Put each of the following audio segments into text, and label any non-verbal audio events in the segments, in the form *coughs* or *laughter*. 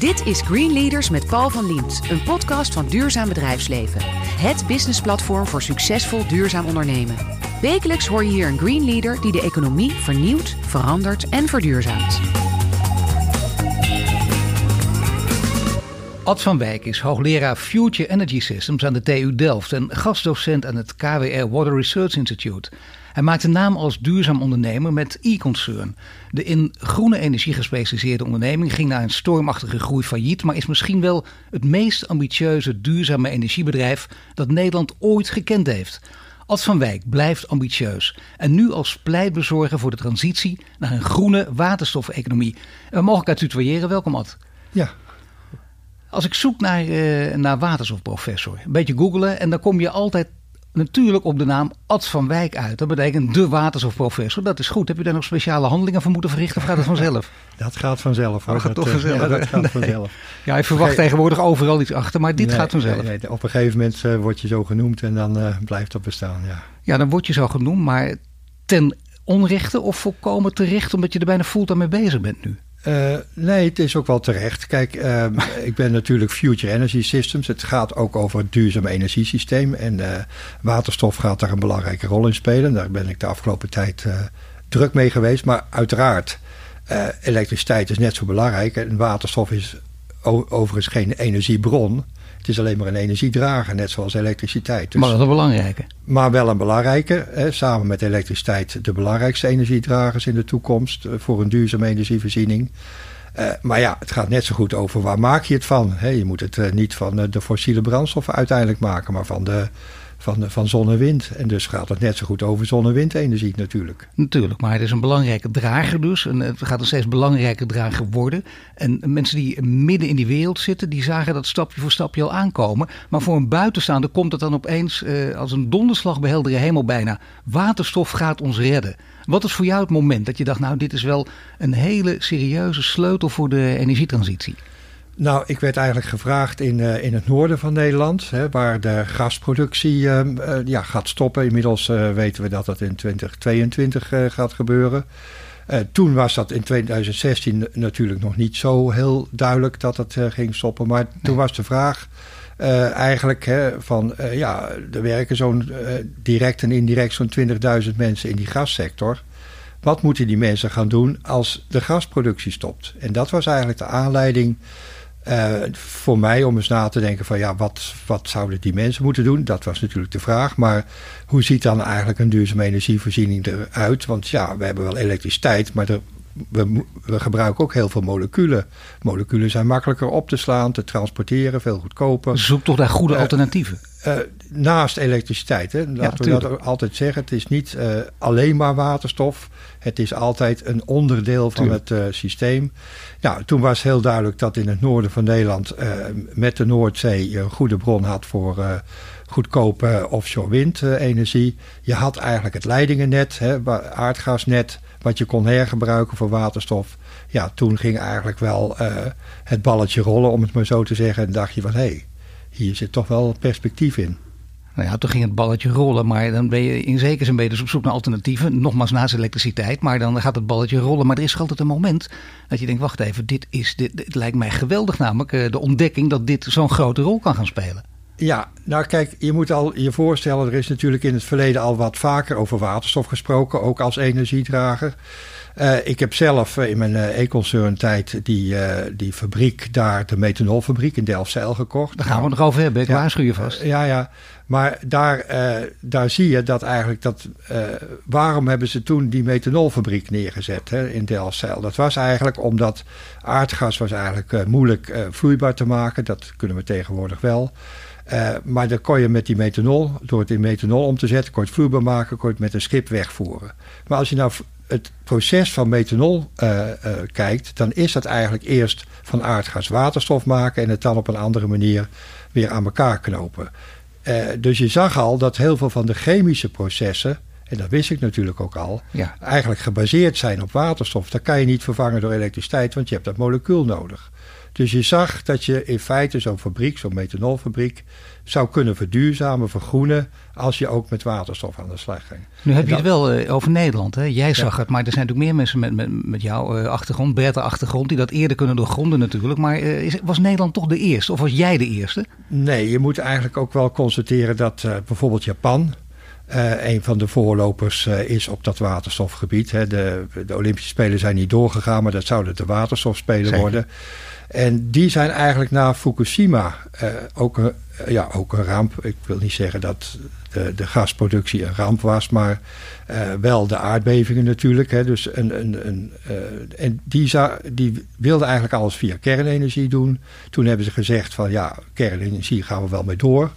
Dit is Green Leaders met Paul van Liemt, een podcast van Duurzaam Bedrijfsleven. Het businessplatform voor succesvol duurzaam ondernemen. Wekelijks hoor je hier een Green Leader die de economie vernieuwt, verandert en verduurzaamt. Ad van Wijk is hoogleraar Future Energy Systems aan de TU Delft en gastdocent aan het KWR Water Research Institute. Hij maakt een naam als duurzaam ondernemer met e-concern. De in groene energie gespecialiseerde onderneming ging na een stormachtige groei failliet, maar is misschien wel het meest ambitieuze duurzame energiebedrijf dat Nederland ooit gekend heeft. Ad van Wijk blijft ambitieus en nu als pleitbezorger voor de transitie naar een groene waterstofeconomie. We mogen elkaar tutoyeren. Welkom Ad. Ja, Als ik zoek naar, eh, naar waterstofprofessor, een beetje googelen en dan kom je altijd natuurlijk op de naam Ad van Wijk uit. Dat betekent de waterstofprofessor. Dat is goed. Heb je daar nog speciale handelingen voor moeten verrichten of gaat het vanzelf? *laughs* dat gaat vanzelf. hoor. Oh, gaat dat, toch eh, vanzelf, Ja, dat gaat Nee. vanzelf. Ja, je verwacht tegenwoordig overal iets achter, maar dit Nee, gaat vanzelf. nee, op een gegeven moment eh, word je zo genoemd en dan eh, blijft dat bestaan. Ja. Ja, dan word je zo genoemd, maar ten onrechte of volkomen terecht omdat je er bijna fulltime mee bezig bent nu. Eh, nee, het is ook wel terecht. Kijk, ehm, *laughs* ik ben natuurlijk Future Energy Systems. Het gaat ook over het duurzaam energiesysteem. En eh, waterstof gaat daar een belangrijke rol in spelen. Daar ben ik de afgelopen tijd eh, druk mee geweest. Maar uiteraard, elektriciteit is net zo belangrijk. En waterstof is overigens geen energiebron. Het is alleen maar een energiedrager, net zoals elektriciteit. Dus, Maar dat is een belangrijke. maar wel een belangrijke, hè, samen met elektriciteit de belangrijkste energiedragers in de toekomst eh, voor een duurzame energievoorziening. Eh, maar ja, het gaat net zo goed over waar maak je het van. Hè? Je moet het eh, niet van de fossiele brandstoffen uiteindelijk maken, maar van, de, van, van zon en wind. En dus gaat het net zo goed over zon- en windenergie natuurlijk. Natuurlijk, maar het is een belangrijke drager dus. En het gaat een steeds belangrijker drager worden. En mensen die midden in die wereld zitten, die zagen dat stapje voor stapje al aankomen. Maar voor een buitenstaander komt het dan opeens eh, als een donderslag bij heldere hemel bijna. Waterstof gaat ons redden. Wat is voor jou het moment dat je dacht, nou dit is wel een hele serieuze sleutel voor de energietransitie? Nou, ik werd eigenlijk gevraagd in, eh, in het noorden van Nederland, hè, waar de gasproductie eh, eh, ja, gaat stoppen. Inmiddels eh, weten we dat dat in 2022 eh, gaat gebeuren. Toen was dat in 2016 natuurlijk nog niet zo heel duidelijk dat het eh, ging stoppen. Maar toen was de vraag eigenlijk hè, van, ja, er werken zo'n direct en indirect zo'n 20.000 mensen in die gassector. Wat moeten die mensen gaan doen als de gasproductie stopt? En dat was eigenlijk de aanleiding eh, voor mij om eens na te denken van ja, wat, wat zouden die mensen moeten doen? Dat was natuurlijk de vraag. Maar hoe ziet dan eigenlijk een duurzame energievoorziening eruit? Want ja, we hebben wel elektriciteit, maar er, we, we gebruiken ook heel veel moleculen. Moleculen zijn makkelijker op te slaan, te transporteren, veel goedkoper. Zoek toch daar goede Eh, alternatieven. Eh, naast elektriciteit, hè, laten we dat ook altijd zeggen. Het is niet alleen maar waterstof. Het is altijd een onderdeel van Tuurlijk. het eh, systeem. Nou, toen was heel duidelijk dat in het noorden van Nederland eh, met de Noordzee je een goede bron had voor eh, goedkope offshore windenergie. Je had eigenlijk het leidingennet, hè, aardgasnet, wat je kon hergebruiken voor waterstof. Ja, toen ging eigenlijk wel het balletje rollen, om het maar zo te zeggen. En dacht je van, hé, hey, hier zit toch wel perspectief in. Nou ja, toen ging het balletje rollen, maar dan ben je in zekere zin dus op zoek naar alternatieven. Nogmaals naast elektriciteit, maar dan gaat het balletje rollen. Maar er is altijd een moment dat je denkt, wacht even, dit, is, dit, dit lijkt mij geweldig namelijk. eh, De ontdekking dat dit zo'n grote rol kan gaan spelen. Ja, nou kijk, je moet al je voorstellen, er is natuurlijk in het verleden al wat vaker over waterstof gesproken, ook als energiedrager. Eh, ik heb zelf eh, in mijn eh, e-concern tijd die, die fabriek daar, de methanolfabriek in Delfzijl gekocht. Daar gaan we het nog over hebben, ik Ja. waarschuw je vast. Ja, ja. Maar daar, daar zie je dat eigenlijk dat. waarom hebben ze toen die methanolfabriek neergezet hè, in Delfzijl? Dat was eigenlijk omdat aardgas was eigenlijk moeilijk vloeibaar te maken. Dat kunnen we tegenwoordig wel. Eh, maar dan kon je met die methanol, door het in methanol om te zetten, kon je het vloeibaar maken, kon je het met een schip wegvoeren. Maar als je nou het proces van methanol eh, eh, kijkt, dan is dat eigenlijk eerst van aardgas waterstof maken en het dan op een andere manier weer aan elkaar knopen. Dus je zag al dat heel veel van de chemische processen en dat wist ik natuurlijk ook al, Ja. eigenlijk gebaseerd zijn op waterstof. Dat kan je niet vervangen door elektriciteit, want je hebt dat molecuul nodig. Dus je zag dat je in feite zo'n fabriek, zo'n methanolfabriek, zou kunnen verduurzamen, vergroenen, als je ook met waterstof aan de slag ging. Nu heb je het wel eh, over Nederland. Hè? Jij zag het, maar er zijn natuurlijk meer mensen met, met, met jouw eh, achtergrond, Bertha achtergrond, die dat eerder kunnen doorgronden natuurlijk. Maar eh, is, was Nederland toch de eerste? Of was jij de eerste? Nee, je moet eigenlijk ook wel constateren dat bijvoorbeeld Japan eh, een van de voorlopers eh, is op dat waterstofgebied. Hè. De, de Olympische Spelen zijn niet doorgegaan, maar dat zouden de waterstofspelen Zeker. worden. En die zijn eigenlijk na Fukushima eh, ook, een, ja, ook een ramp. Ik wil niet zeggen dat de, de gasproductie een ramp was, maar wel de aardbevingen natuurlijk. Hè. Dus een, een, een, en die, za- die wilden eigenlijk alles via kernenergie doen. Toen hebben ze gezegd van ja, kernenergie gaan we wel mee door.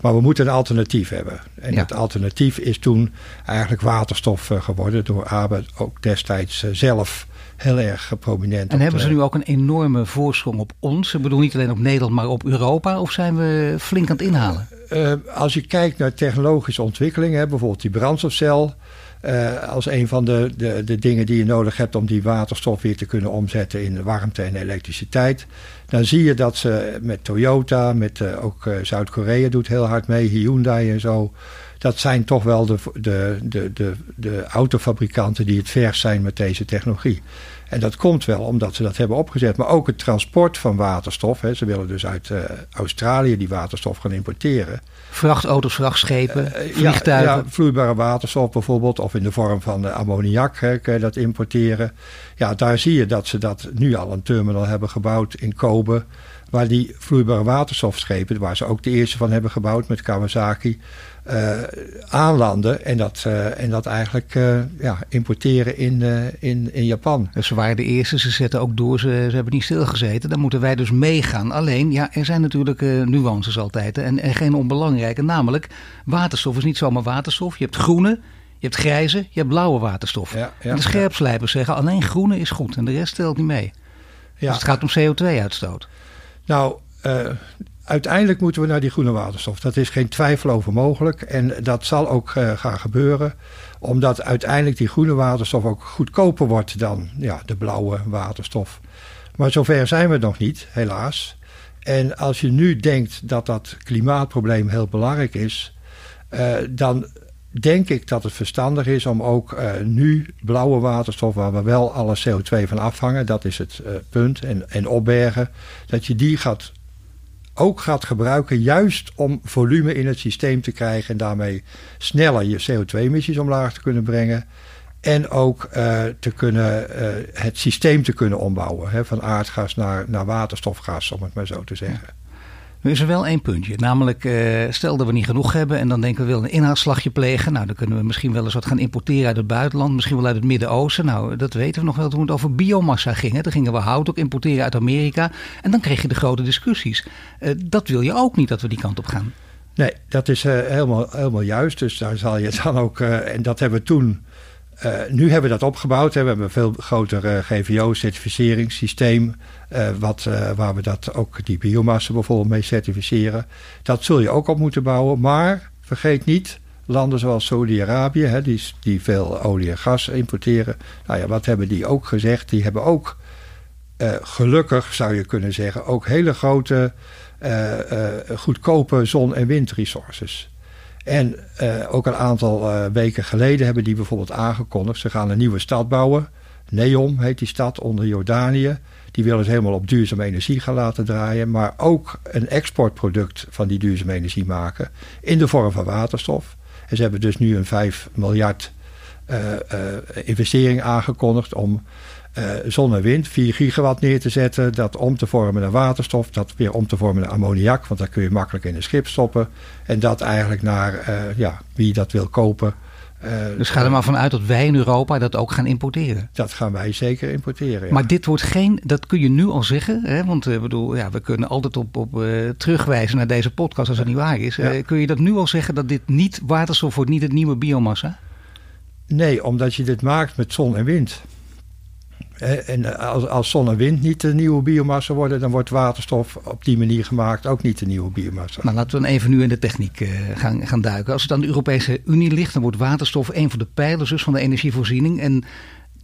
Maar we moeten een alternatief hebben. En Ja. het alternatief is toen eigenlijk waterstof eh, geworden. Door Abe ook destijds eh, zelf heel erg prominent. En hebben ze nu ook een enorme voorsprong op ons? Ik bedoel niet alleen op Nederland, maar op Europa? Of zijn we flink aan het inhalen? Eh, als je kijkt naar technologische ontwikkelingen, bijvoorbeeld die brandstofcel. als een van de, de, de dingen die je nodig hebt om die waterstof weer te kunnen omzetten in warmte en elektriciteit. Dan zie je dat ze met Toyota, met eh, ook eh, Zuid-Korea doet heel hard mee, Hyundai en zo. Dat zijn toch wel de, de, de, de, de autofabrikanten die het verst zijn met deze technologie. En dat komt wel omdat ze dat hebben opgezet. Maar ook het transport van waterstof. Hè, ze willen dus uit eh, Australië die waterstof gaan importeren. Vrachtauto's, vrachtschepen, Eh, vliegtuigen. Ja, ja, vloeibare waterstof bijvoorbeeld, of in de vorm van eh, ammoniak hè, kun je dat importeren. Ja, daar zie je dat ze dat nu al een terminal hebben gebouwd in Kobe. Waar die vloeibare waterstofschepen, waar ze ook de eerste van hebben gebouwd met Kawasaki, aanlanden. En dat, eh, en dat eigenlijk eh, ja, importeren in, eh, in, in Japan. Dus ze waren de eerste, ze zetten ook door, ze, ze hebben niet stilgezeten. Dan moeten wij dus meegaan. Alleen, ja, er zijn natuurlijk eh, nuances altijd. En, en geen onbelangrijke. Namelijk, waterstof is niet zomaar waterstof. Je hebt groene, je hebt grijze, je hebt blauwe waterstof. Ja, ja, en de scherpslijpers zeggen alleen groene is goed en de rest telt niet mee. Ja. Dus het gaat om CO2-uitstoot. Nou, eh, uiteindelijk moeten we naar die groene waterstof. Dat is geen twijfel over mogelijk. En dat zal ook eh, gaan gebeuren. Omdat uiteindelijk die groene waterstof ook goedkoper wordt dan ja, de blauwe waterstof. Maar zover zijn we nog niet, helaas. En als je nu denkt dat dat klimaatprobleem heel belangrijk is, eh, dan denk ik dat het verstandig is om ook nu blauwe waterstof, waar we wel alle CO2 van afhangen, dat is het punt, en, en opbergen, dat je die gaat, ook gaat gebruiken juist om volume in het systeem te krijgen en daarmee sneller je CO2-emissies omlaag te kunnen brengen. En ook eh, te kunnen, eh, het systeem te kunnen ombouwen. Hè, van aardgas naar, naar waterstofgas, om het maar zo te zeggen. Nu is er wel één puntje. Namelijk, eh, stel dat we niet genoeg hebben en dan denken we willen een inhaalslagje plegen. Nou, dan kunnen we misschien wel eens wat gaan importeren uit het buitenland. Misschien wel uit het Midden-Oosten. Nou, dat weten we nog wel toen het over biomassa ging. Hè. Gingen we hout ook importeren uit Amerika. En dan kreeg je de grote discussies. Eh, dat wil je ook niet dat we die kant op gaan. Nee, dat is eh, helemaal, helemaal juist. Dus daar zal je dan ook. en dat hebben we toen. Eh, nu hebben we dat opgebouwd. Hè. We hebben een veel groter eh, GVO-certificeringssysteem. eh, wat, waar we dat ook die biomassa bijvoorbeeld mee certificeren. Dat zul je ook op moeten bouwen. Maar vergeet niet. Landen zoals Saudi-Arabië, die, die veel olie en gas importeren. Nou ja, wat hebben die ook gezegd? Die hebben ook gelukkig, zou je kunnen zeggen, ook hele grote goedkope zon- en windresources. En eh, ook een aantal eh, weken geleden hebben die bijvoorbeeld aangekondigd... ze gaan een nieuwe stad bouwen. Neom heet die stad onder Jordanië. Die willen ze helemaal op duurzame energie gaan laten draaien... maar ook een exportproduct van die duurzame energie maken... in de vorm van waterstof. En ze hebben dus nu een 5 miljard eh, investering aangekondigd... om eh, zon en wind, 4 gigawatt neer te zetten, dat om te vormen naar waterstof, dat weer om te vormen naar ammoniak, want dat kun je makkelijk in een schip stoppen. En dat eigenlijk naar eh, ja, wie dat wil kopen. eh, Dus ga er maar vanuit dat wij in Europa dat ook gaan importeren. Dat gaan wij zeker importeren. ja. Maar dit wordt geen, dat kun je nu al zeggen. Hè? Want eh, bedoel, ja, we kunnen altijd op, op terugwijzen naar deze podcast als het niet waar is. Ja. Kun je dat nu al zeggen dat dit niet waterstof wordt, niet het nieuwe biomassa? Nee, omdat je dit maakt met zon en wind. En als, als zon en wind niet de nieuwe biomassa worden, dan wordt waterstof op die manier gemaakt ook niet de nieuwe biomassa. Nou, laten we dan even nu in de techniek gaan, gaan duiken. Als het aan de Europese Unie ligt, dan wordt waterstof een van de pijlers dus van de energievoorziening. En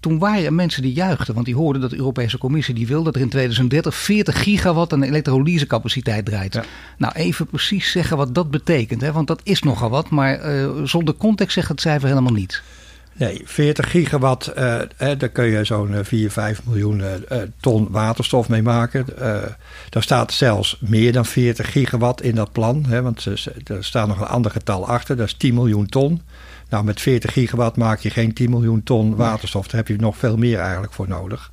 toen waren er mensen die juichten, want die hoorden dat de Europese Commissie die wil dat er in 2030 40 gigawatt aan elektrolysecapaciteit draait. Nou, even precies zeggen wat dat betekent, hè? want dat is nogal wat, maar uh, zonder context zegt het cijfer helemaal niet. Nee, 40 gigawatt, uh, daar kun je zo'n 4, 5 miljoen uh, ton waterstof mee maken. daar staat zelfs meer dan 40 gigawatt in dat plan, hè, want er staat nog een ander getal achter, dat is 10 miljoen ton. Nou, met 40 gigawatt maak je geen 10 miljoen ton waterstof. Daar heb je nog veel meer eigenlijk voor nodig.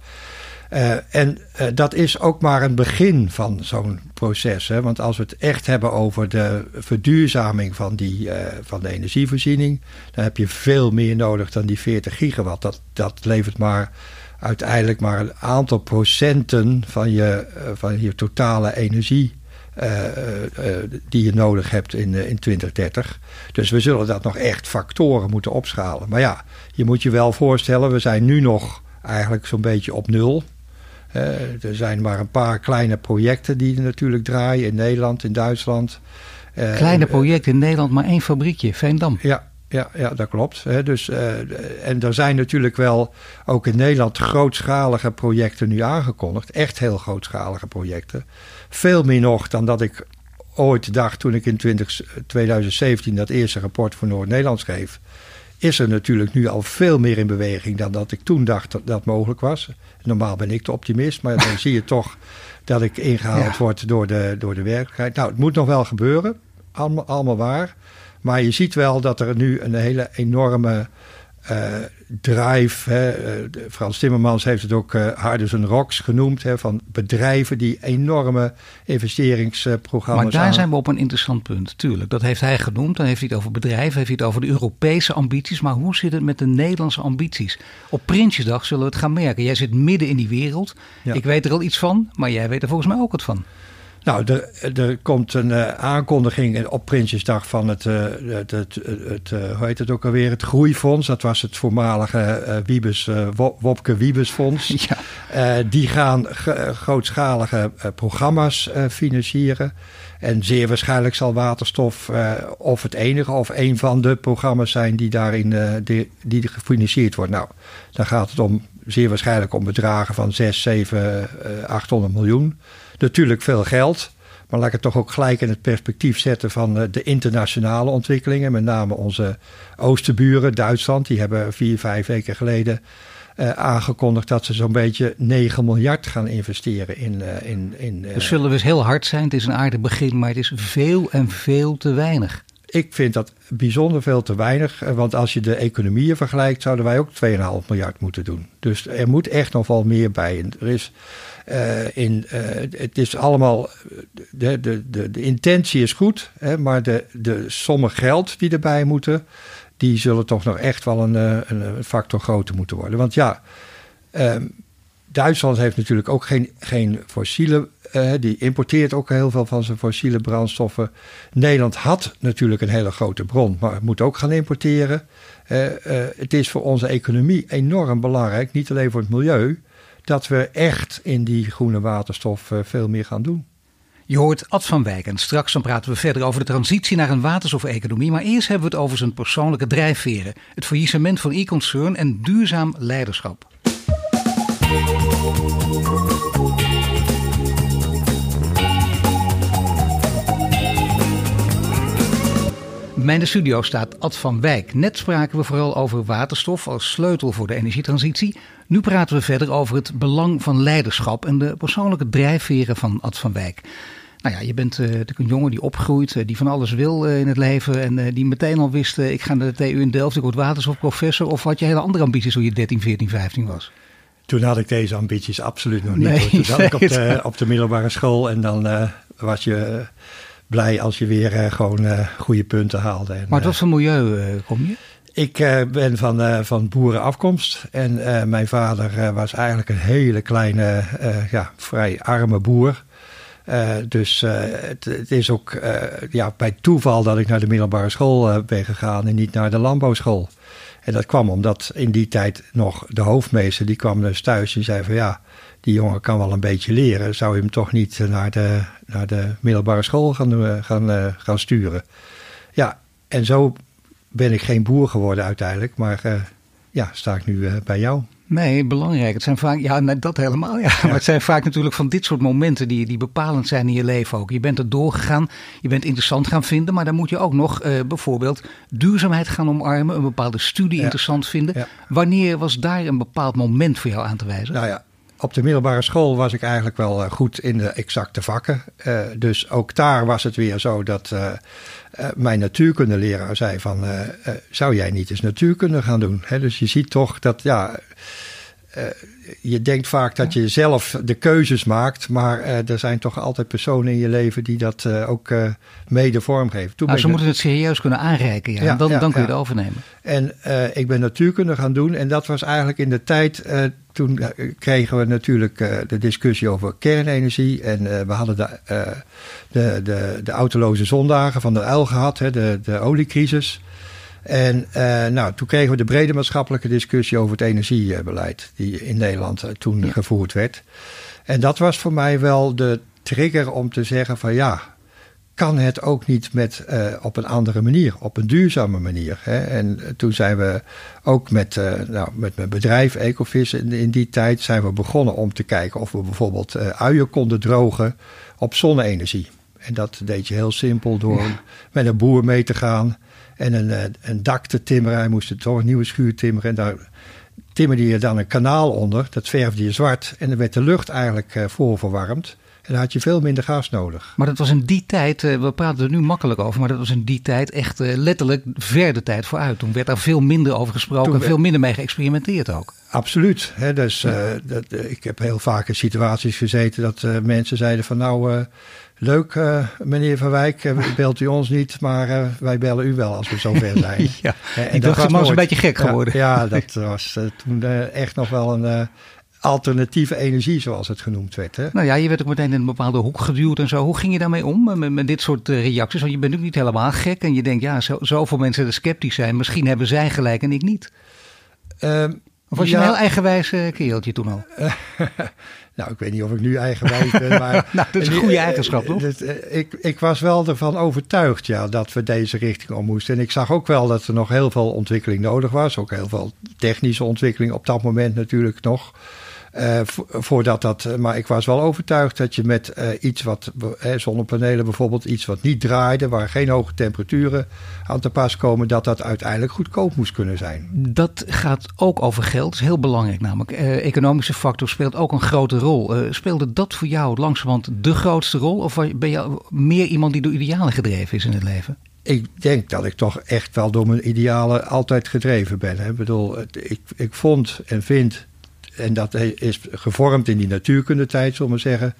Uh, en uh, dat is ook maar een begin van zo'n proces. Hè? Want als we het echt hebben over de verduurzaming van, die, uh, van de energievoorziening, dan heb je veel meer nodig dan die 40 gigawatt. Dat, dat levert maar uiteindelijk maar een aantal procenten van je, van je totale energie die je nodig hebt in, in 2030. Dus we zullen dat nog echt factoren moeten opschalen. Maar ja, je moet je wel voorstellen, we zijn nu nog eigenlijk zo'n beetje op nul. Er zijn maar een paar kleine projecten die natuurlijk draaien in Nederland, in Duitsland. Kleine projecten in Nederland, maar één fabriekje, Veendam. Ja, ja, ja, dat klopt. dus, en er zijn natuurlijk wel ook in Nederland grootschalige projecten nu aangekondigd. Echt heel grootschalige projecten. Veel meer nog dan dat ik ooit dacht toen ik in 20, 2017 dat eerste rapport voor Noord-Nederland schreef. Is er natuurlijk nu al veel meer in beweging dan dat ik toen dacht dat dat mogelijk was. Normaal ben ik de optimist, maar dan *laughs* zie je toch dat ik ingehaald ja. word door de, door de werkelijkheid. Nou, het moet nog wel gebeuren, allemaal, allemaal waar. Maar je ziet wel dat er nu een hele enorme uh, drive. Hè, Frans Timmermans heeft het ook uh, Harders and Rocks genoemd. Hè, van bedrijven die enorme investeringsprogramma's. Maar daar zijn we op een interessant punt, tuurlijk. Dat heeft hij genoemd. Dan heeft hij het over bedrijven, heeft hij het over de Europese ambities. Maar hoe zit het met de Nederlandse ambities? Op Prinsjesdag zullen we het gaan merken. Jij zit midden in die wereld. Ja. Ik weet er al iets van, maar jij weet er volgens mij ook wat van. Nou, er, er komt een uh, aankondiging op Prinsjesdag van het, uh, het, het, het uh, hoe heet het ook alweer, het Groeifonds. Dat was het voormalige Wiebes, Wopke Wiebesfonds. *laughs* Ja. die gaan grootschalige programma's financieren. En zeer waarschijnlijk zal waterstof of het enige of een van de programma's zijn die daarin die, die gefinancierd wordt. Nou, dan gaat het om zeer waarschijnlijk om bedragen van 6, 7, 800 miljoen natuurlijk veel geld. Maar laat ik het toch ook gelijk in het perspectief zetten van eh, de internationale ontwikkelingen. Met name onze oosterburen, Duitsland. Die hebben vier, vijf weken geleden uh, aangekondigd dat ze zo'n beetje 9 miljard gaan investeren in. Uh, in, in dus zullen we eens heel hard zijn. Het is een aardig begin, maar het is veel en veel te weinig. Ik vind dat bijzonder veel te weinig. Want als je de economieën vergelijkt, zouden wij ook 2,5 miljard moeten doen. Dus er moet echt nog wel meer bij. Er is uh, in, uh, het is allemaal, de, de, de, de intentie is goed, hè, maar de, de sommen geld die erbij moeten, die zullen toch nog echt wel een, eh, een factor groter moeten worden. Want ja, um, Duitsland heeft natuurlijk ook geen, geen fossiele, uh, die importeert ook heel veel van zijn fossiele brandstoffen. Nederland had natuurlijk een hele grote bron, maar moet ook gaan importeren. Uh, uh, het is voor onze economie enorm belangrijk, niet alleen voor het milieu, dat we echt in die groene waterstof veel meer gaan doen. Je hoort Ad van Wijk en straks dan praten we verder over de transitie naar een waterstofeconomie. Maar eerst hebben we het over zijn persoonlijke drijfveren, het faillissement van e-concern en duurzaam leiderschap. Bij de studio staat Ad van Wijk. Net spraken we vooral over waterstof als sleutel voor de energietransitie. Nu praten we verder over het belang van leiderschap en de persoonlijke drijfveren van Ad van Wijk. Nou ja, je bent uh, een jongen die opgroeit, uh, die van alles wil uh, in het leven. En die meteen al wist, ik ga naar de TU in Delft, ik word waterstofprofessor. Of had je hele andere ambities toen je 13, 14, 15 was? Toen had ik deze ambities absoluut nog niet. Nee, toen *laughs* zat ik op de, op de middelbare school en dan was je blij als je weer uh, gewoon uh, goede punten haalde. En, maar wat voor milieu kom je? Ik ben van, van boerenafkomst en mijn vader was eigenlijk een hele kleine, ja, vrij arme boer. dus het, het, is ook ja, bij toeval dat ik naar de middelbare school ben gegaan en niet naar de landbouwschool. En dat kwam omdat in die tijd nog de hoofdmeester, die kwam dus thuis en zei van ja, die jongen kan wel een beetje leren. Zou je hem toch niet naar de, naar de middelbare school gaan, gaan, gaan sturen? Ja, en zo ben ik geen boer geworden uiteindelijk, maar ja, sta ik nu bij jou. Nee, belangrijk. Het zijn vaak, ja, dat helemaal. Ja. *laughs* Maar het zijn vaak natuurlijk van dit soort momenten die, die bepalend zijn in je leven ook. Je bent er doorgegaan, je bent interessant gaan vinden, maar dan moet je ook nog eh, bijvoorbeeld duurzaamheid gaan omarmen, een bepaalde studie interessant vinden. Wanneer was daar een bepaald moment voor jou aan te wijzen? Nou ja, op de middelbare school was ik eigenlijk wel eh, goed in de exacte vakken. Uh, dus ook daar was het weer zo dat uh, mijn natuurkundeleraar zei van... zou jij niet eens natuurkunde gaan doen? Dus je ziet toch dat ja, uh, je denkt vaak dat je zelf de keuzes maakt, maar uh, er zijn toch altijd personen in je leven die dat uh, ook mede vormgeven. Toen nou, ze moeten het serieus kunnen aanreiken, ja. ja dan, ja, dan kun je het overnemen. En ik ben natuurkunde gaan doen en dat was eigenlijk in de tijd, toen kregen we natuurlijk de discussie over kernenergie en we hadden de, de, de, de autoloze zondagen van de uil gehad, hè, de, de oliecrisis. En uh, nou, toen kregen we de brede maatschappelijke discussie over het energiebeleid, die in Nederland uh, toen ja. gevoerd werd. En dat was voor mij wel de trigger om te zeggen van ja, kan het ook niet met, uh, op een andere manier, op een duurzame manier. Hè? En toen zijn we ook met, nou, met mijn bedrijf Ecovis in, in, die tijd zijn we begonnen om te kijken of we bijvoorbeeld uien konden drogen op zonne-energie. En dat deed je heel simpel door ja. met een boer mee te gaan en een, eh, een dak te timmeren. Hij moest toch een nieuwe schuur timmeren. En daar timmerde je dan een kanaal onder. Dat verfde je zwart. En dan werd de lucht eigenlijk uh, voorverwarmd. En dan had je veel minder gas nodig. Maar dat was in die tijd, uh, we praten er nu makkelijk over, maar dat was in die tijd echt uh, letterlijk ver de tijd vooruit. Toen werd daar veel minder over gesproken en veel minder mee geëxperimenteerd ook. Absoluut. Hè, dus, ja. dat, ik heb heel vaak in situaties gezeten dat mensen zeiden van nou Leuk, meneer Van Wijk, *laughs* belt u ons niet, maar wij bellen u wel als we zover zijn. *laughs* ja, en dat was nooit, een beetje gek geworden. Ja, ja *laughs* dat was toen echt nog wel een alternatieve energie, zoals het genoemd werd. Hè? Nou ja, je werd ook meteen in een bepaalde hoek geduwd en zo. Hoe ging je daarmee om, met, met dit soort reacties? Want je bent ook niet helemaal gek en je denkt, ja, zo, zoveel mensen er sceptisch zijn. Misschien hebben zij gelijk en ik niet. Um, of was je een heel eigenwijs kereltje toen al? *laughs* Nou, ik weet niet of ik nu eigenwijs ben, maar... *laughs* nou, dat is een goede eigenschap, toch? Eh, ik, ik was wel ervan overtuigd, ja, dat we deze richting om moesten. En ik zag ook wel dat er nog heel veel ontwikkeling nodig was. Ook heel veel technische ontwikkeling op dat moment natuurlijk nog. Uh, voordat dat, eh, maar ik was wel overtuigd dat je met uh, iets wat, zonnepanelen bijvoorbeeld, iets wat niet draaide, waar geen hoge temperaturen aan te pas komen, dat dat uiteindelijk goedkoop moest kunnen zijn. Dat gaat ook over geld, dat is heel belangrijk namelijk. economische factor speelt ook een grote rol. speelde dat voor jou langzamerhand de grootste rol, of ben je meer iemand die door idealen gedreven is in het leven? ik denk dat ik toch echt wel door mijn idealen altijd gedreven ben. Hè. Ik bedoel, ik, ik vond en vind en dat is gevormd in die natuurkundetijd, zullen we zeggen.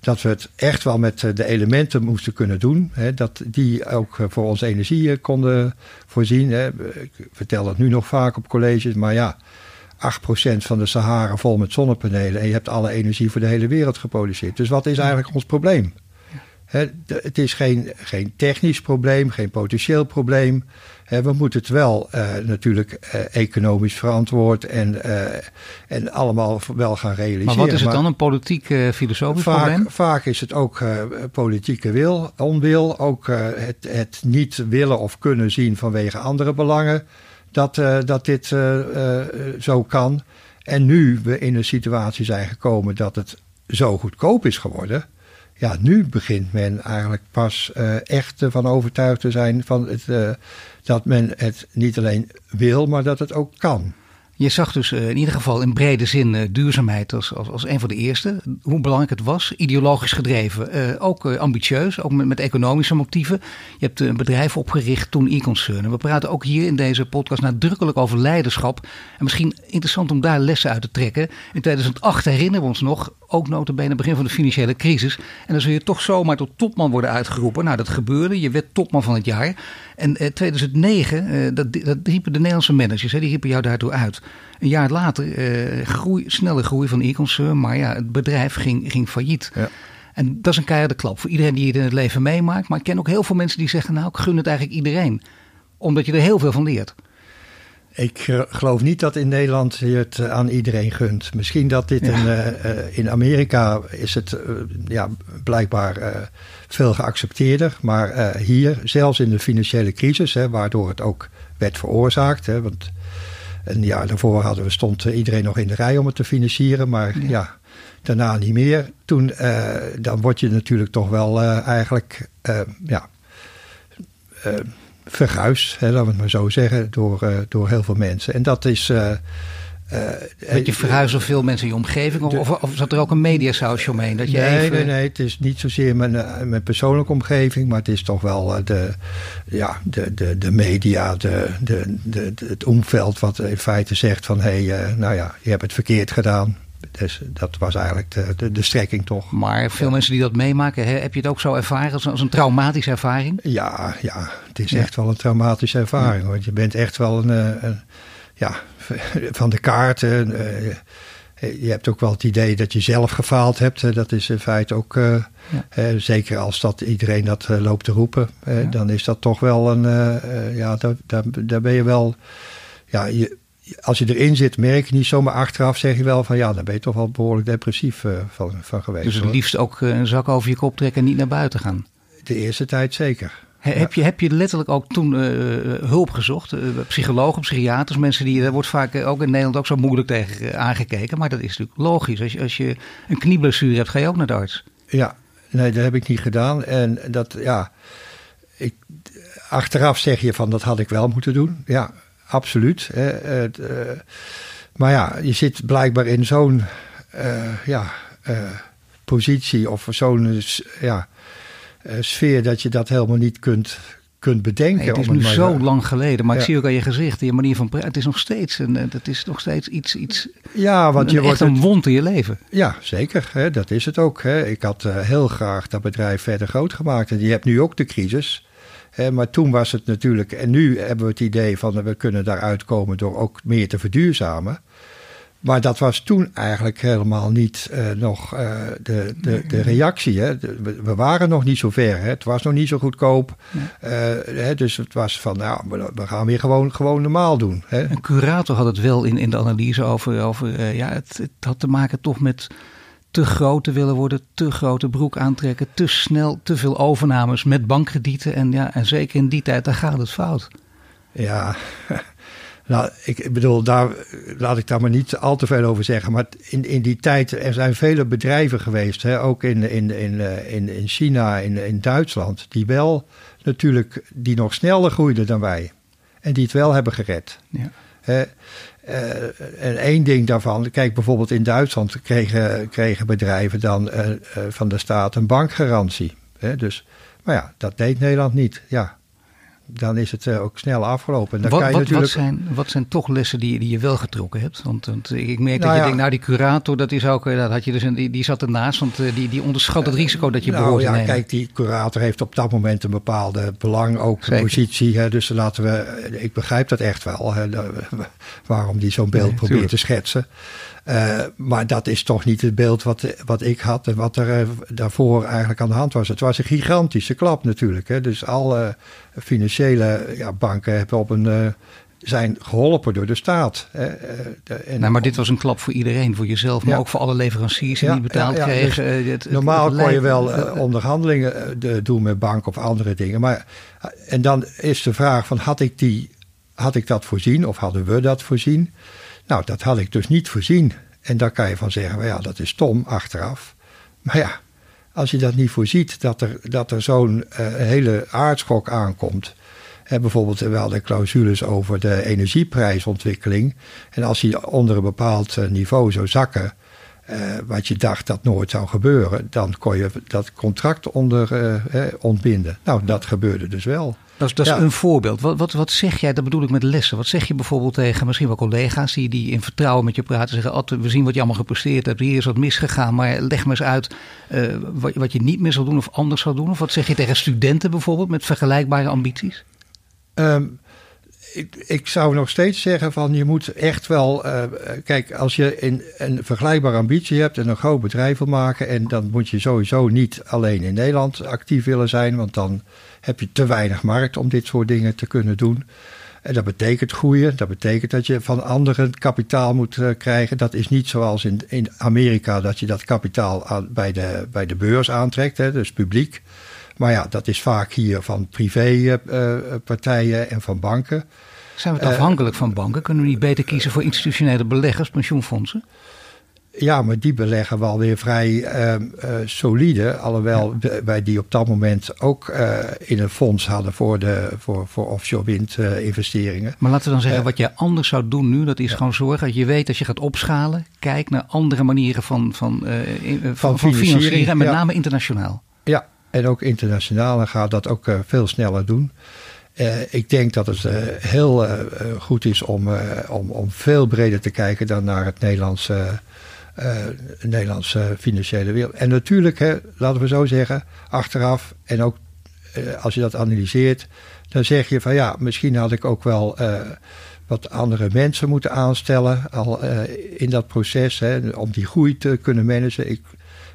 Dat we het echt wel met eh, de elementen moesten kunnen doen. Hè, dat die ook eh, voor onze energie eh, konden voorzien. Hè. Ik vertel dat nu nog vaak op colleges, maar ja. 8% van de Sahara vol met zonnepanelen en je hebt alle energie voor de hele wereld geproduceerd. Dus wat is eigenlijk ons probleem? het is geen, geen technisch probleem, geen potentieel probleem we moeten het wel uh, natuurlijk uh, economisch verantwoord en, uh, en allemaal wel gaan realiseren. Maar wat is het dan, een politiek filosofisch vaak, probleem? Vaak is het ook politieke wil, onwil, ook het, het niet willen of kunnen zien vanwege andere belangen dat, dat dit zo kan. En nu we in een situatie zijn gekomen dat het zo goedkoop is geworden ja, nu begint men eigenlijk pas uh, echt ervan overtuigd te zijn van het, uh, dat men het niet alleen wil, maar dat het ook kan. Je zag dus uh, in ieder geval in brede zin duurzaamheid als, als, als een van de eerste. Hoe belangrijk het was, ideologisch gedreven. ook ambitieus, ook met, met, economische motieven. Je hebt een bedrijf opgericht toen e-concern. We praten ook hier in deze podcast nadrukkelijk over leiderschap. En misschien interessant om daar lessen uit te trekken. In 2008 herinneren we ons nog, ook notabene begin van de financiële crisis. En dan zul je toch zomaar tot topman worden uitgeroepen. Nou, dat gebeurde. Je werd topman van het jaar. En eh, 2009, eh, dat, dat riepen de Nederlandse managers, hè, die riepen jou daartoe uit. Een jaar later, eh, groei, snelle groei van e-concern. Maar ja, het bedrijf ging, ging failliet. Ja. En dat is een keiharde klap voor iedereen die het in het leven meemaakt. Maar ik ken ook heel veel mensen die zeggen, nou, ik gun het eigenlijk iedereen. Omdat je er heel veel van leert. Ik geloof niet dat in Nederland je het aan iedereen gunt. Misschien dat dit ja. in, in Amerika is het ja, blijkbaar veel geaccepteerder. Maar hier, zelfs in de financiële crisis, hè, waardoor het ook werd veroorzaakt. Hè, want een jaar daarvoor hadden we, stond iedereen nog in de rij om het te financieren. Maar ja, daarna niet meer. Toen, dan word je natuurlijk toch wel eigenlijk ja, verguisd, hè, laten we het maar zo zeggen, door, uh, door heel veel mensen. En dat is. Uh, dat je verhuist door veel mensen in je omgeving? Of, of, zat er ook een mediasausje omheen? Dat je nee, even... nee, nee. Het is niet zozeer mijn, mijn persoonlijke omgeving, maar het is toch wel de, ja, de, de, de media, de, de, de, het omveld wat in feite zegt van hé, hey, nou ja, je hebt het verkeerd gedaan. Dus dat was eigenlijk de, de, de strekking toch. Maar veel mensen die dat meemaken, hè, heb je het ook zo ervaren als, als een traumatische ervaring? Ja, ja het is echt wel een traumatische ervaring. Want je bent echt wel een, eh, een ja, *laughs* van de kaarten. Uh, je hebt ook wel het idee dat je zelf gefaald hebt. Dat is in feite ook, ja. zeker als dat iedereen dat loopt te roepen, ja. dan is dat toch wel een, ja, daar, daar, daar ben je wel, ja, je, als je erin zit, merk je niet zomaar achteraf, zeg je wel van ja, dan ben je toch wel behoorlijk depressief uh, van, van geweest. Dus het liefst ook een zak over je kop trekken en niet naar buiten gaan? De eerste tijd zeker. He, heb, je, heb je letterlijk ook toen uh, hulp gezocht? Uh, psychologen, psychiaters, mensen die, daar wordt vaak ook in Nederland ook zo moeilijk tegen aangekeken. Maar dat is natuurlijk logisch. Als je, als je een knieblessure hebt, ga je ook naar de arts. Ja, nee, dat heb ik niet gedaan. En dat, ja, ik, achteraf zeg je van dat had ik wel moeten doen. Ja, absoluut. Hè. Uh, maar ja, je zit blijkbaar in zo'n uh, ja, positie of zo'n ja, sfeer dat je dat helemaal niet kunt, kunt bedenken. Nee, het is nu zo lang geleden, maar ja. ik zie ook aan je gezicht, je manier van praten, het is nog steeds, een, het is nog steeds iets, iets ja, want je een, wordt een wond in je leven. Ja, zeker. Hè, dat is het ook. Hè. Ik had heel graag dat bedrijf verder groot gemaakt en je hebt nu ook de crisis maar toen was het natuurlijk, en nu hebben we het idee van we kunnen daaruit komen door ook meer te verduurzamen. Maar dat was toen eigenlijk helemaal niet uh, nog uh, de, de, de reactie. Hè. De, we waren nog niet zo ver. Hè. Het was nog niet zo goedkoop. Uh, hè, dus het was van, nou, we gaan weer gewoon, gewoon normaal doen. Hè. Een curator had het wel in, in de analyse over, over ja, het, het had te maken toch met te groot te willen worden, te grote broek aantrekken, te snel, te veel overnames met bankkredieten. En, ja, en zeker in die tijd, daar gaat het fout. Ja, *laughs* nou, ik bedoel, daar laat ik daar maar niet al te veel over zeggen. Maar in, in die tijd, er zijn vele bedrijven geweest, hè, ook in, in, in, in, in China, in, in Duitsland, die wel natuurlijk, die nog sneller groeiden dan wij. En die het wel hebben gered. Ja. En één ding daarvan, kijk bijvoorbeeld in Duitsland kregen, kregen bedrijven dan uh, uh, van de staat een bankgarantie. Hè? Dus, maar ja, dat deed Nederland niet. Ja, dan is het ook snel afgelopen. Dan wat, kan je wat, natuurlijk... wat, zijn, wat zijn toch lessen die, die je wel getrokken hebt? Want, want ik merk nou dat je ja. denkt, nou die curator, dat is ook, dat had je dus die, die zat ernaast, want die, die onderschat het risico dat je nou, behoort ja, nemen. Kijk, die curator heeft op dat moment een bepaalde belang, ook positie. Hè, dus laten we, ik begrijp dat echt wel, hè, waarom die zo'n beeld nee, probeert tuurlijk. te schetsen. Uh, maar dat is toch niet het beeld wat, wat ik had en wat er uh, daarvoor eigenlijk aan de hand was. Het was een gigantische klap natuurlijk. Hè. Dus alle financiële ja, banken hebben op een, uh, zijn geholpen door de staat. En nou, maar dit was een klap voor iedereen, voor jezelf, maar ja. ook voor alle leveranciers die ja, betaald ja, kregen. Dus het, normaal het, kon je wel onderhandelingen doen met banken of andere dingen. Maar, en dan is de vraag van had ik, die, had ik dat voorzien of hadden we dat voorzien? Nou, dat had ik dus niet voorzien. En daar kan je van zeggen, well, ja, dat is stom achteraf. Maar ja, als je dat niet voorziet, dat er, dat er zo'n uh, hele aardschok aankomt. Bijvoorbeeld wel de clausules over de energieprijsontwikkeling. En als die onder een bepaald uh, niveau zou zakken, uh, wat je dacht dat nooit zou gebeuren, dan kon je dat contract onder ontbinden. Nou, dat gebeurde dus wel. Dat is, dat is ja. een voorbeeld. Wat, wat, wat zeg jij, dat bedoel ik met lessen. Wat zeg je bijvoorbeeld tegen misschien wel collega's die, die in vertrouwen met je praten. Zeggen, Ad, we zien wat je allemaal gepresteerd hebt. Hier is wat misgegaan. Maar leg me eens uit uh, wat, wat je niet meer zal doen of anders zal doen. Of wat zeg je tegen studenten bijvoorbeeld met vergelijkbare ambities? Um, ik, zou nog steeds zeggen van je moet echt wel... Uh, kijk, als je in, een vergelijkbare ambitie hebt en een groot bedrijf wil maken... en dan moet je sowieso niet alleen in Nederland actief willen zijn... want dan heb je te weinig markt om dit soort dingen te kunnen doen. En dat betekent groeien. Dat betekent dat je van anderen kapitaal moet uh, krijgen. Dat is niet zoals in, in Amerika dat je dat kapitaal aan, bij, de, bij de beurs aantrekt, hè, dus publiek. Maar ja, dat is vaak hier van privépartijen uh, en van banken. Zijn we afhankelijk van banken? Kunnen we niet beter kiezen voor institutionele beleggers, pensioenfondsen? Ja, maar die beleggen wel weer vrij uh, uh, solide. Alhoewel ja. wij die op dat moment ook uh, in een fonds hadden voor, de, voor, voor offshore windinvesteringen. maar laten we dan zeggen, wat je anders zou doen nu, dat is ja. gewoon zorgen dat je weet dat je gaat opschalen. Kijk naar andere manieren van, van, van, van, en met ja. name internationaal. Ja, en ook internationaal en gaat dat ook veel sneller doen. Uh, ik denk dat het uh, heel goed is om, om, om veel breder te kijken dan naar het Nederlandse, Nederlandse financiële wereld. En natuurlijk, hè, laten we zo zeggen, achteraf en ook als je dat analyseert, dan zeg je van ja, misschien had ik ook wel wat andere mensen moeten aanstellen al in dat proces hè, om die groei te kunnen managen. Ik,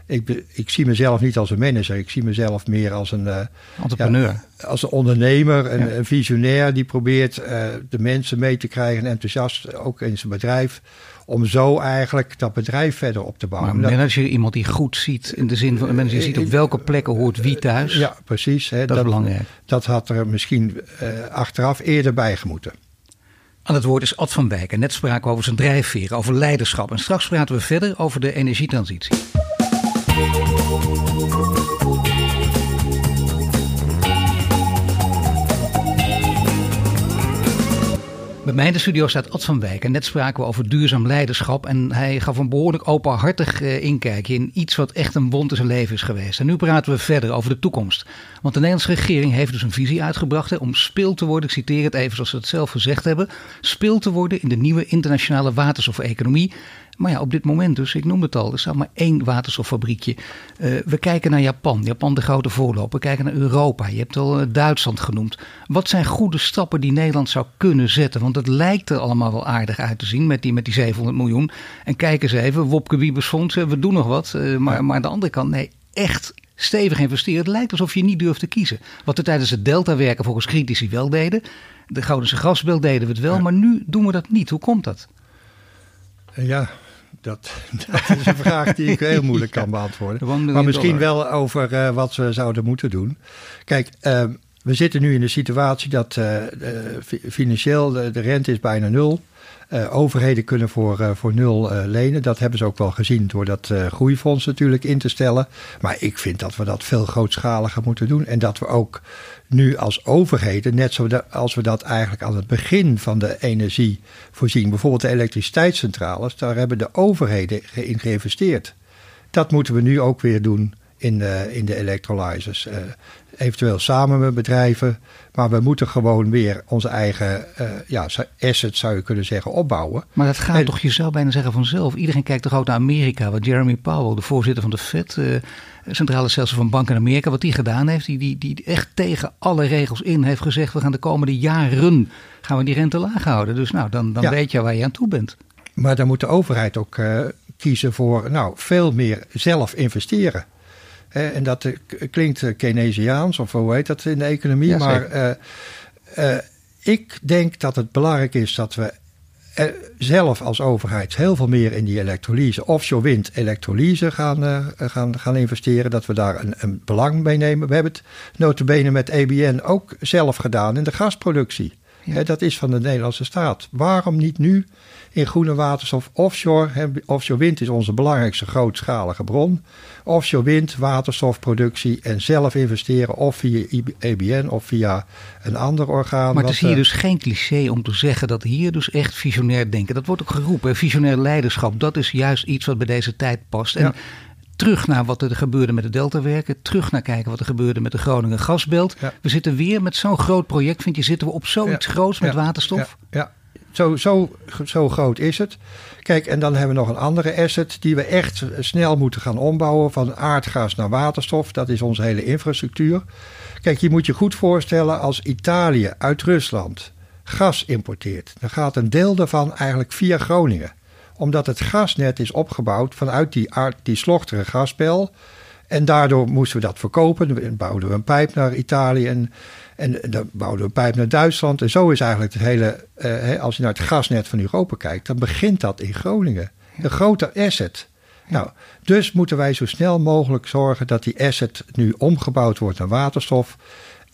ik, ik, zie mezelf niet als een manager. Ik zie mezelf meer als een uh, entrepreneur. Ja, als een ondernemer, een, ja. een visionair die probeert uh, de mensen mee te krijgen en enthousiast ook in zijn bedrijf. Om zo eigenlijk dat bedrijf verder op te bouwen. Maar manager, iemand die goed ziet in de zin van een manager ziet op welke plekken hoort wie thuis. Ja, precies. Hè, dat, dat, is belangrijk. Dat had er misschien uh, achteraf eerder bij gemoeten. Aan het woord is Ad van Wijk. En net spraken we over zijn drijfveer, over leiderschap. En straks praten we verder over de energietransitie. Bij mij in de studio staat Ad van Wijk en net spraken we over duurzaam leiderschap. En hij gaf een behoorlijk openhartig uh, inkijkje in iets wat echt een wond in zijn leven is geweest. En nu praten we verder over de toekomst. Want de Nederlandse regering heeft dus een visie uitgebracht om speel te worden, ik citeer het even zoals ze het zelf gezegd hebben, speel te worden in de nieuwe internationale waterstofeconomie. Maar ja, op dit moment dus, ik noem het al, er staat maar één waterstoffabriekje. Uh, we kijken naar Japan, Japan de grote voorloper. We kijken naar Europa, je hebt al Duitsland genoemd. Wat zijn goede stappen die Nederland zou kunnen zetten? Want het lijkt er allemaal wel aardig uit te zien met die, met die 700 miljoen. En kijk eens even, Wopke Wiebes Fonds, we doen nog wat. Uh, maar, maar aan de andere kant, nee, echt stevig investeren. Het lijkt alsof je niet durft te kiezen. Wat er tijdens het Delta-werken volgens critici wel deden. De Goudense Grasbeeld deden we het wel, ja. maar nu doen we dat niet. Hoe komt dat? Ja, dat, *laughs* dat, is een vraag die ik heel moeilijk *laughs* kan beantwoorden. Maar misschien wel over uh, wat we zouden moeten doen. Kijk, uh, we zitten nu in de situatie dat uh, financieel de, de, rente is bijna nul. Overheden kunnen voor, voor nul lenen. Dat hebben ze ook wel gezien door dat groeifonds natuurlijk in te stellen. Maar ik vind dat we dat veel grootschaliger moeten doen. En dat we ook nu als overheden, net zoals we dat eigenlijk aan het begin van de energie voorzien, bijvoorbeeld de elektriciteitscentrales, daar hebben de overheden in geïnvesteerd. Dat moeten we nu ook weer doen in de, in de electrolyzers. Eventueel samen met bedrijven, maar we moeten gewoon weer onze eigen uh, ja, assets, zou je kunnen zeggen, opbouwen. Maar dat gaat en, toch, je zou bijna zeggen vanzelf. Iedereen kijkt toch ook naar Amerika, wat Jeremy Powell, de voorzitter van de Fed, uh, centrale stelsel van Bank in Amerika, wat die gedaan heeft, die, die, die echt tegen alle regels in heeft gezegd, we gaan de komende jaren gaan we die rente laag houden. Dus nou, dan, dan ja. weet je waar je aan toe bent. Maar dan moet de overheid ook uh, kiezen voor nou, veel meer zelf investeren. En dat uh, klinkt Keynesiaans, of hoe heet dat in de economie. Ja, maar ik denk dat het belangrijk is dat we zelf als overheid heel veel meer in die elektrolyse, offshore wind elektrolyse gaan, uh, gaan, gaan investeren. Dat we daar een, een, belang mee nemen. We hebben het notabene met EBN ook zelf gedaan in de gasproductie. He, dat is van de Nederlandse staat. Waarom niet nu in groene waterstof offshore? He, offshore wind is onze belangrijkste grootschalige bron. Offshore wind, waterstofproductie en zelf investeren of via EBN of via een ander orgaan. Maar het is hier dus geen cliché om te zeggen dat hier dus echt visionair denken. Dat wordt ook geroepen. Visionair leiderschap, dat is juist iets wat bij deze tijd past. En ja terug naar wat er gebeurde met de Deltawerken. Terug naar kijken wat er gebeurde met de Groningen gasbelt. Ja. We zitten weer met zo'n groot project. Vind je, zitten we op zoiets ja. groots met ja. waterstof? Ja, Zo, zo, zo groot is het. Kijk, en dan hebben we nog een andere asset die we echt snel moeten gaan ombouwen. Van aardgas naar waterstof. Dat is onze hele infrastructuur. Kijk, je moet je goed voorstellen als Italië uit Rusland gas importeert. Dan gaat een deel daarvan eigenlijk via Groningen omdat het gasnet is opgebouwd vanuit die, die slochtere gaspel. En daardoor moesten we dat verkopen. Dan bouwden we een pijp naar Italië en, en dan bouwden we een pijp naar Duitsland. En zo is eigenlijk het hele, uh, als je naar het gasnet van Europa kijkt, dan begint dat in Groningen. Een grote asset. Nou, dus moeten wij zo snel mogelijk zorgen dat die asset nu omgebouwd wordt naar waterstof.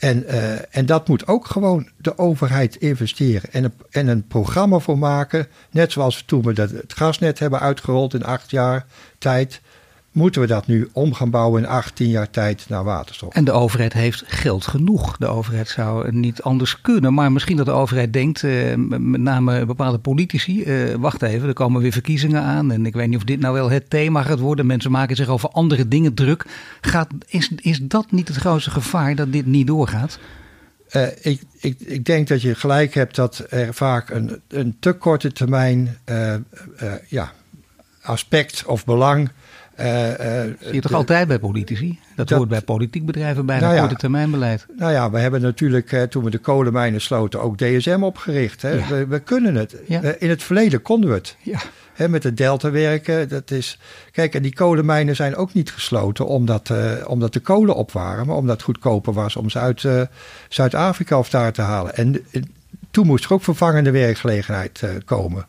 En, uh, en dat moet ook gewoon de overheid investeren. En een, en een programma voor maken. Net zoals toen we dat, het gasnet hebben uitgerold in acht jaar tijd moeten we dat nu om gaan bouwen in 18 jaar tijd naar waterstof. En de overheid heeft geld genoeg. De overheid zou niet anders kunnen. Maar misschien dat de overheid denkt, eh, met name bepaalde politici, eh, wacht even, er komen weer verkiezingen aan. En ik weet niet of dit nou wel het thema gaat worden. Mensen maken zich over andere dingen druk. Gaat, is, is dat niet het grootste gevaar dat dit niet doorgaat? Uh, ik, ik, ik, denk dat je gelijk hebt dat er vaak een, een te korte termijn uh, uh, ja, aspect of belang uh, Zie je toch altijd bij politici? Dat, hoort bij politiek bedrijven bij nou ja, korte termijnbeleid. Nou ja, we hebben natuurlijk toen we de kolenmijnen sloten ook DSM opgericht. Hè? We, we, kunnen het. in het verleden konden we het. Ja. Hè, met het delta werken. Dat is, kijk, en die kolenmijnen zijn ook niet gesloten omdat, omdat de kolen op waren. Maar omdat het goedkoper was om ze uit Zuid-Afrika of daar te halen. En toen moest er ook vervangende werkgelegenheid komen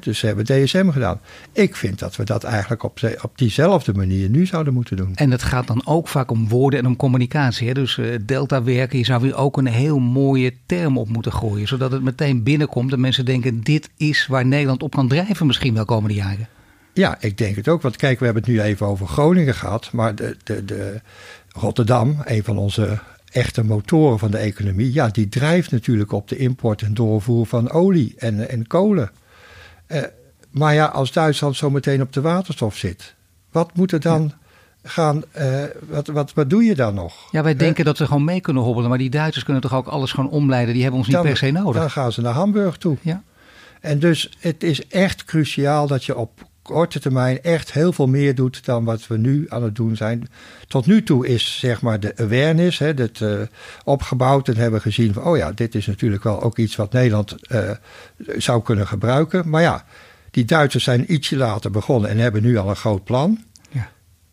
dus ze hebben DSM gedaan. Ik vind dat we dat eigenlijk op, op diezelfde manier nu zouden moeten doen. En het gaat dan ook vaak om woorden en om communicatie. Hè? Dus uh, delta werken, je zou weer ook een heel mooie term op moeten gooien. Zodat het meteen binnenkomt en mensen denken dit is waar Nederland op kan drijven misschien wel komende jaren. Ja, ik denk het ook. Want kijk, we hebben het nu even over Groningen gehad. Maar de, de, de Rotterdam, een van onze echte motoren van de economie, ja, die drijft natuurlijk op de import en doorvoer van olie en, en kolen. Uh, maar ja, als Duitsland zo meteen op de waterstof zit, wat moet er dan gaan, uh, wat, wat, wat doe je dan nog? Ja, wij denken dat ze gewoon mee kunnen hobbelen, maar die Duitsers kunnen toch ook alles gewoon omleiden, die hebben ons niet per se nodig. Dan gaan ze naar Hamburg toe. Ja. En dus het is echt cruciaal dat je op korte termijn echt heel veel meer doet dan wat we nu aan het doen zijn. Tot nu toe is zeg maar de awareness, hè, dat uh, opgebouwd en hebben gezien van, oh ja, dit is natuurlijk wel ook iets wat Nederland uh, zou kunnen gebruiken. Maar ja, die Duitsers zijn ietsje later begonnen en hebben nu al een groot plan. Ja,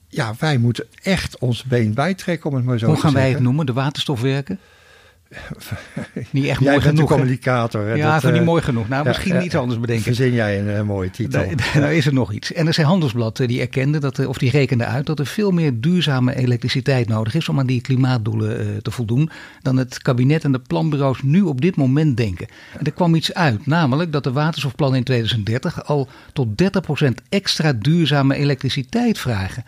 ja wij moeten echt ons been bijtrekken om het maar zo Hoe te zeggen. Hoe gaan wij het noemen? De waterstofwerken? Niet echt mooi genoeg. communicator. Hè? Ja, dat, van niet uh, mooi genoeg. Nou, misschien ja, iets anders bedenken. Verzin jij een uh, mooie titel. *laughs* Nou is er nog iets. NRC Handelsblad die erkende, dat, of die rekende uit, dat er veel meer duurzame elektriciteit nodig is om aan die klimaatdoelen uh, te voldoen, dan het kabinet en de planbureaus nu op dit moment denken. En er kwam iets uit, namelijk dat de waterstofplannen in 2030 al tot 30% extra duurzame elektriciteit vragen.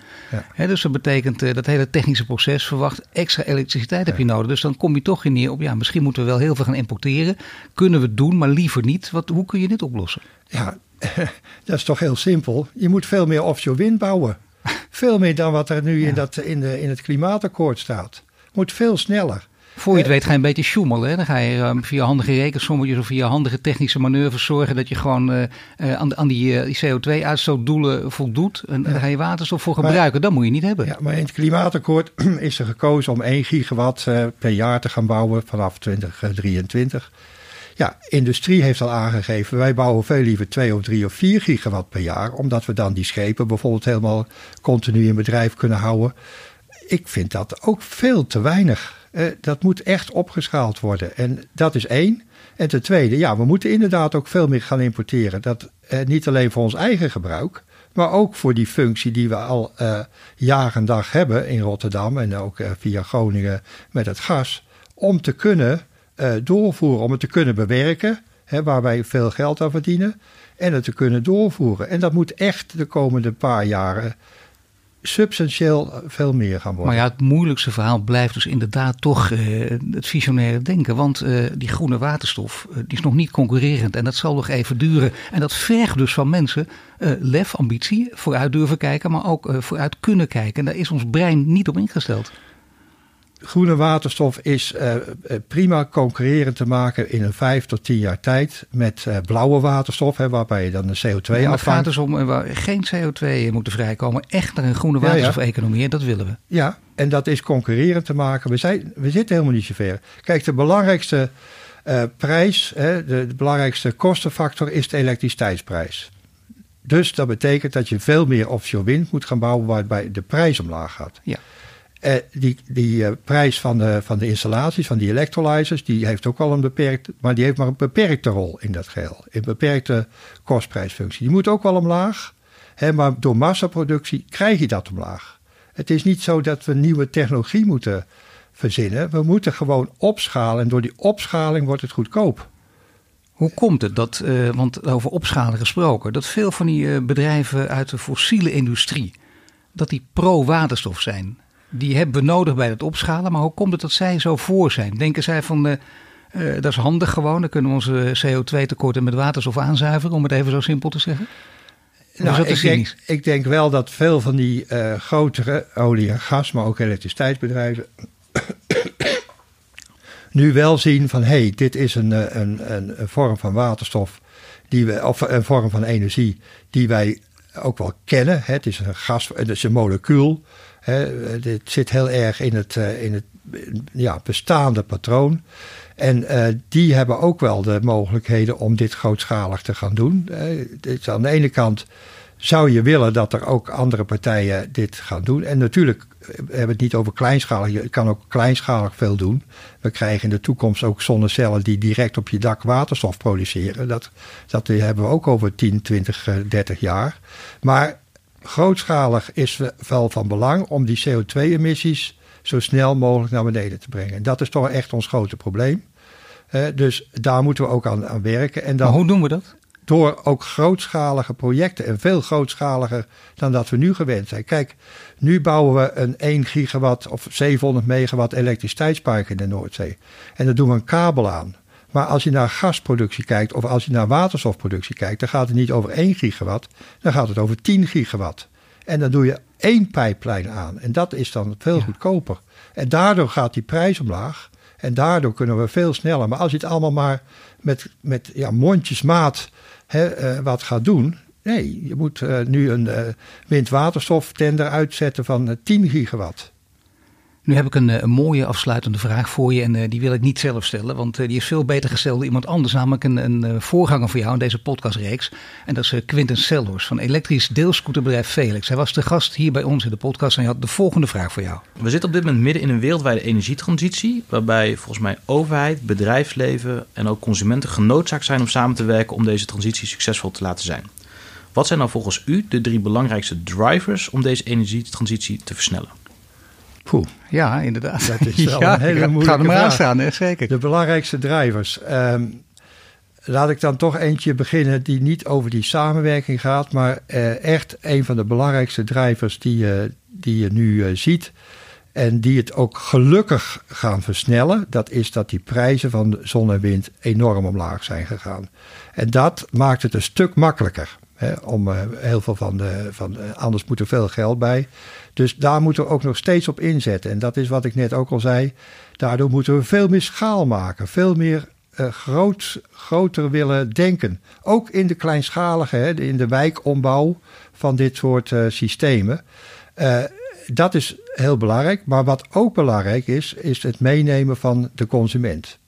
He, dus dat betekent dat hele technische proces verwacht extra elektriciteit heb je nodig. Dus dan kom je toch in neer op, ja, misschien moeten we wel heel veel gaan importeren. Kunnen we doen, maar liever niet. Wat, hoe kun je dit oplossen? Ja, *laughs* dat is toch heel simpel. Je moet veel meer offshore wind bouwen. *laughs* veel meer dan wat er nu ja. in, dat, in, de, in het klimaatakkoord staat. Moet veel sneller. Voor je het weet ga je een beetje sjoemelen. Dan ga je um, via handige rekensommetjes of via handige technische manoeuvres zorgen dat je gewoon uh, uh, aan, aan, die, uh, die CO2-uitstootdoelen voldoet. En ja. daar ga je waterstof voor gebruiken. Maar, dat moet je niet hebben. Ja, maar in het klimaatakkoord *clears throat* is er gekozen om 1 gigawatt per jaar te gaan bouwen vanaf 2023. Ja, industrie heeft al aangegeven, wij bouwen veel liever 2 of 3 of 4 gigawatt per jaar. Omdat we dan die schepen bijvoorbeeld helemaal continu in bedrijf kunnen houden. Ik vind dat ook veel te weinig. Uh, dat moet echt opgeschaald worden. En dat is één. En ten tweede, ja, we moeten inderdaad ook veel meer gaan importeren. Dat uh, niet alleen voor ons eigen gebruik, maar ook voor die functie die we al uh, jaar en dag hebben in Rotterdam en ook via Groningen met het gas. Om te kunnen doorvoeren, om het te kunnen bewerken, hè, waar wij veel geld aan verdienen. En het te kunnen doorvoeren. En dat moet echt de komende paar jaren substantieel veel meer gaan worden. Maar ja, het moeilijkste verhaal blijft dus inderdaad toch uh, het visionaire denken. Want uh, die groene waterstof uh, die is nog niet concurrerend en dat zal nog even duren. En dat vergt dus van mensen lef, ambitie, vooruit durven kijken, maar ook vooruit kunnen kijken. En daar is ons brein niet op ingesteld groene waterstof is uh, prima concurrerend te maken in een vijf tot tien jaar tijd met uh, blauwe waterstof, hè, waarbij je dan de CO2 afvangt. Het gaat dus om waar geen CO2 moet vrijkomen, echt naar een groene waterstof-economie, ja, ja. dat willen we. Ja, en dat is concurrerend te maken. We, zijn, we zitten helemaal niet zo ver. Kijk, de belangrijkste prijs, hè, de, de belangrijkste kostenfactor is de elektriciteitsprijs. Dus dat betekent dat je veel meer offshore wind moet gaan bouwen, waarbij de prijs omlaag gaat. Ja. Eh, die die eh, prijs van de, van de installaties, van die electrolyzers, die heeft ook al een beperkte, maar die heeft maar een beperkte rol in dat geheel. Een beperkte kostprijsfunctie. Die moet ook wel omlaag, hè, maar door massaproductie krijg je dat omlaag. Het is niet zo dat we nieuwe technologie moeten verzinnen. We moeten gewoon opschalen en door die opschaling wordt het goedkoop. Hoe komt het dat, uh, want over opschalen gesproken, dat veel van die uh, bedrijven uit de fossiele industrie, dat die pro-waterstof zijn? Die hebben we nodig bij het opschalen, maar hoe komt het dat zij zo voor zijn? Denken zij van, uh, dat is handig gewoon, dan kunnen we onze CO2-tekorten met waterstof aanzuiveren, om het even zo simpel te zeggen? Nou, ik, denk, ik denk wel dat veel van die grotere olie en gas, maar ook elektriciteitsbedrijven *coughs* nu wel zien van hé, hey, dit is een, een, een, een, vorm van waterstof, die we, of een vorm van energie die wij ook wel kennen. Het is een gas, het is een molecuul. Dit zit heel erg in het, in het ja, bestaande patroon. En uh, die hebben ook wel de mogelijkheden om dit grootschalig te gaan doen. Uh, aan de ene kant zou je willen dat er ook andere partijen dit gaan doen. En natuurlijk we hebben het niet over kleinschalig. Je kan ook kleinschalig veel doen. We krijgen in de toekomst ook zonnecellen die direct op je dak waterstof produceren. Dat, dat hebben we ook over 10, 20, 30 jaar. Maar grootschalig is wel van belang om die CO2-emissies zo snel mogelijk naar beneden te brengen. En dat is toch echt ons grote probleem. dus daar moeten we ook aan, aan werken. En dan, maar hoe doen we dat? door ook grootschalige projecten en veel grootschaliger dan dat we nu gewend zijn. Kijk, nu bouwen we een 1 gigawatt of 700 megawatt elektriciteitspark in de Noordzee. En daar doen we een kabel aan. Maar als je naar gasproductie kijkt of als je naar waterstofproductie kijkt, dan gaat het niet over 1 gigawatt, dan gaat het over 10 gigawatt. En dan doe je één pijplijn aan. En dat is dan veel goedkoper. En daardoor gaat die prijs omlaag. En daardoor kunnen we veel sneller. Maar als je het allemaal maar met, met ja, mondjesmaat hè, uh, wat gaat doen. Nee, je moet uh, nu een uh, windwaterstoftender uitzetten van 10 gigawatt. Nu heb ik een, een, mooie afsluitende vraag voor je en uh, die wil ik niet zelf stellen, want uh, die is veel beter gesteld door iemand anders, namelijk een, een voorganger voor jou in deze podcastreeks. En dat is Quinten Sellers van elektrisch deelscooterbedrijf Felix. Hij was de gast hier bij ons in de podcast en hij had de volgende vraag voor jou. We zitten op dit moment midden in een wereldwijde energietransitie, waarbij volgens mij overheid, bedrijfsleven en ook consumenten genoodzaakt zijn om samen te werken om deze transitie succesvol te laten zijn. Wat zijn nou volgens u de drie belangrijkste drivers om deze energietransitie te versnellen? Poeh, ja, inderdaad. Dat is wel *laughs* ja, een hele moeilijke Ga er maar aan staan, hè? zeker. De belangrijkste drivers. Um, laat ik dan toch eentje beginnen die niet over die samenwerking gaat, maar uh, echt een van de belangrijkste drivers die je, die je nu uh, ziet. En die het ook gelukkig gaan versnellen, dat is dat die prijzen van zon en wind enorm omlaag zijn gegaan. En dat maakt het een stuk makkelijker. Om uh, heel veel van de. Van, anders moet er veel geld bij. Dus daar moeten we ook nog steeds op inzetten. En dat is wat ik net ook al zei. Daardoor moeten we veel meer schaal maken. Veel meer uh, groot, groter willen denken. Ook in de kleinschalige, hè, in de wijkombouw van dit soort uh, systemen. Dat is heel belangrijk. Maar wat ook belangrijk is, is het meenemen van de consument.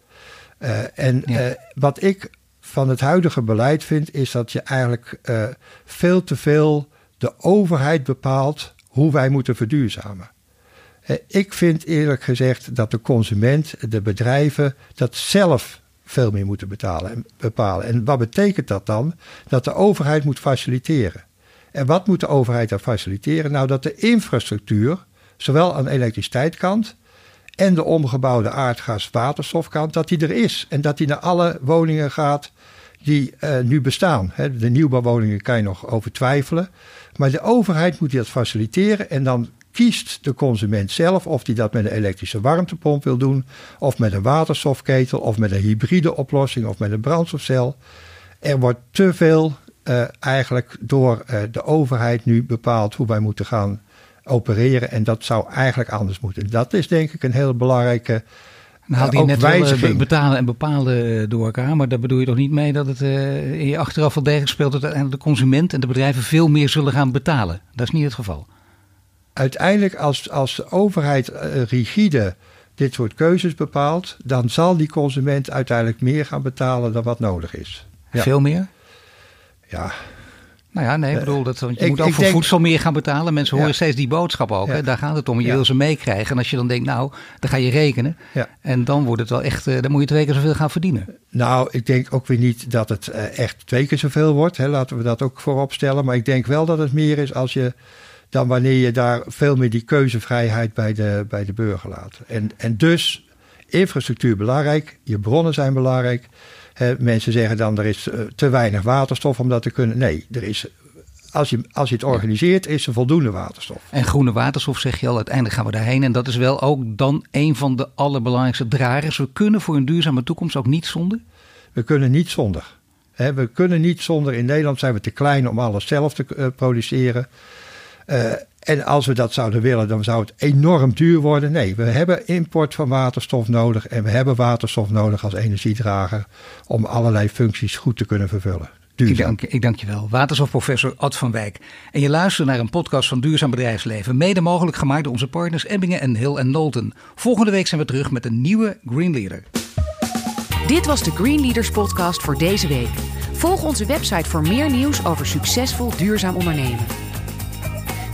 en ja. wat ik van het huidige beleid vind, is dat je eigenlijk veel te veel de overheid bepaalt hoe wij moeten verduurzamen. Ik vind eerlijk gezegd dat de consument, de bedrijven, dat zelf veel meer moeten betalen en bepalen. En wat betekent dat dan? Dat de overheid moet faciliteren. En wat moet de overheid dan faciliteren? Nou, dat de infrastructuur, zowel aan de elektriciteitskant en de omgebouwde aardgas-waterstofkant, dat die er is. En dat die naar alle woningen gaat die uh, nu bestaan. De nieuwbouwwoningen kan je nog over twijfelen. Maar de overheid moet dat faciliteren en dan kiest de consument zelf of hij dat met een elektrische warmtepomp wil doen, of met een waterstofketel, of met een hybride oplossing, of met een brandstofcel. Er wordt te veel uh, eigenlijk door uh, de overheid nu bepaald hoe wij moeten gaan opereren. En dat zou eigenlijk anders moeten. Dat is denk ik een heel belangrijke dan haal je net wel betalen en bepalen door elkaar. Maar daar bedoel je toch niet mee dat het uh, in je achteraf wel degelijk speelt dat uiteindelijk de consument en de bedrijven veel meer zullen gaan betalen. Dat is niet het geval. Uiteindelijk als, als de overheid uh, rigide dit soort keuzes bepaalt, dan zal die consument uiteindelijk meer gaan betalen dan wat nodig is. Ja. Veel meer? Ja. Nou ja, nee, ik bedoel, dat, want je ik- moet ook voor denk- voedsel meer gaan betalen. Mensen horen steeds die boodschap ook. Hè? Daar gaat het om. Je Ja. wil ze meekrijgen. En als je dan denkt, nou, dan ga je rekenen. En dan wordt het wel echt, eh, dan moet je twee keer zoveel gaan verdienen. Nou, ik denk ook weer niet dat het eh, echt twee keer zoveel wordt. Hè. Laten we dat ook voorop stellen. Maar ik denk wel dat het meer is als je dan wanneer je daar veel meer die keuzevrijheid bij de, bij de burger laat. En, en dus infrastructuur belangrijk, je bronnen zijn belangrijk. Hè, mensen zeggen dan er is eh, te weinig waterstof om dat te kunnen. Nee, er is, als, je, als je het organiseert, is er voldoende waterstof. En groene waterstof zeg je al, uiteindelijk gaan we daarheen. En dat is wel ook dan een van de allerbelangrijkste dragers. We kunnen voor een duurzame toekomst ook niet zonder. We kunnen niet zonder. We kunnen niet zonder. In Nederland zijn we te klein om alles zelf te eh, produceren. Eh, en als we dat zouden willen, dan zou het enorm duur worden. Nee, we hebben import van waterstof nodig. En we hebben waterstof nodig als energiedrager. om allerlei functies goed te kunnen vervullen. Ik Duurzaam. dank, ik dank je wel. Waterstofprofessor Ad van Wijk. En je luistert naar een podcast van Duurzaam Bedrijfsleven. Mede mogelijk gemaakt door onze partners Ebbingen en Hill en Knowlton. Volgende week zijn we terug met een nieuwe Green Leader. Dit was de Green Leaders podcast voor deze week. Volg onze website voor meer nieuws over succesvol duurzaam ondernemen.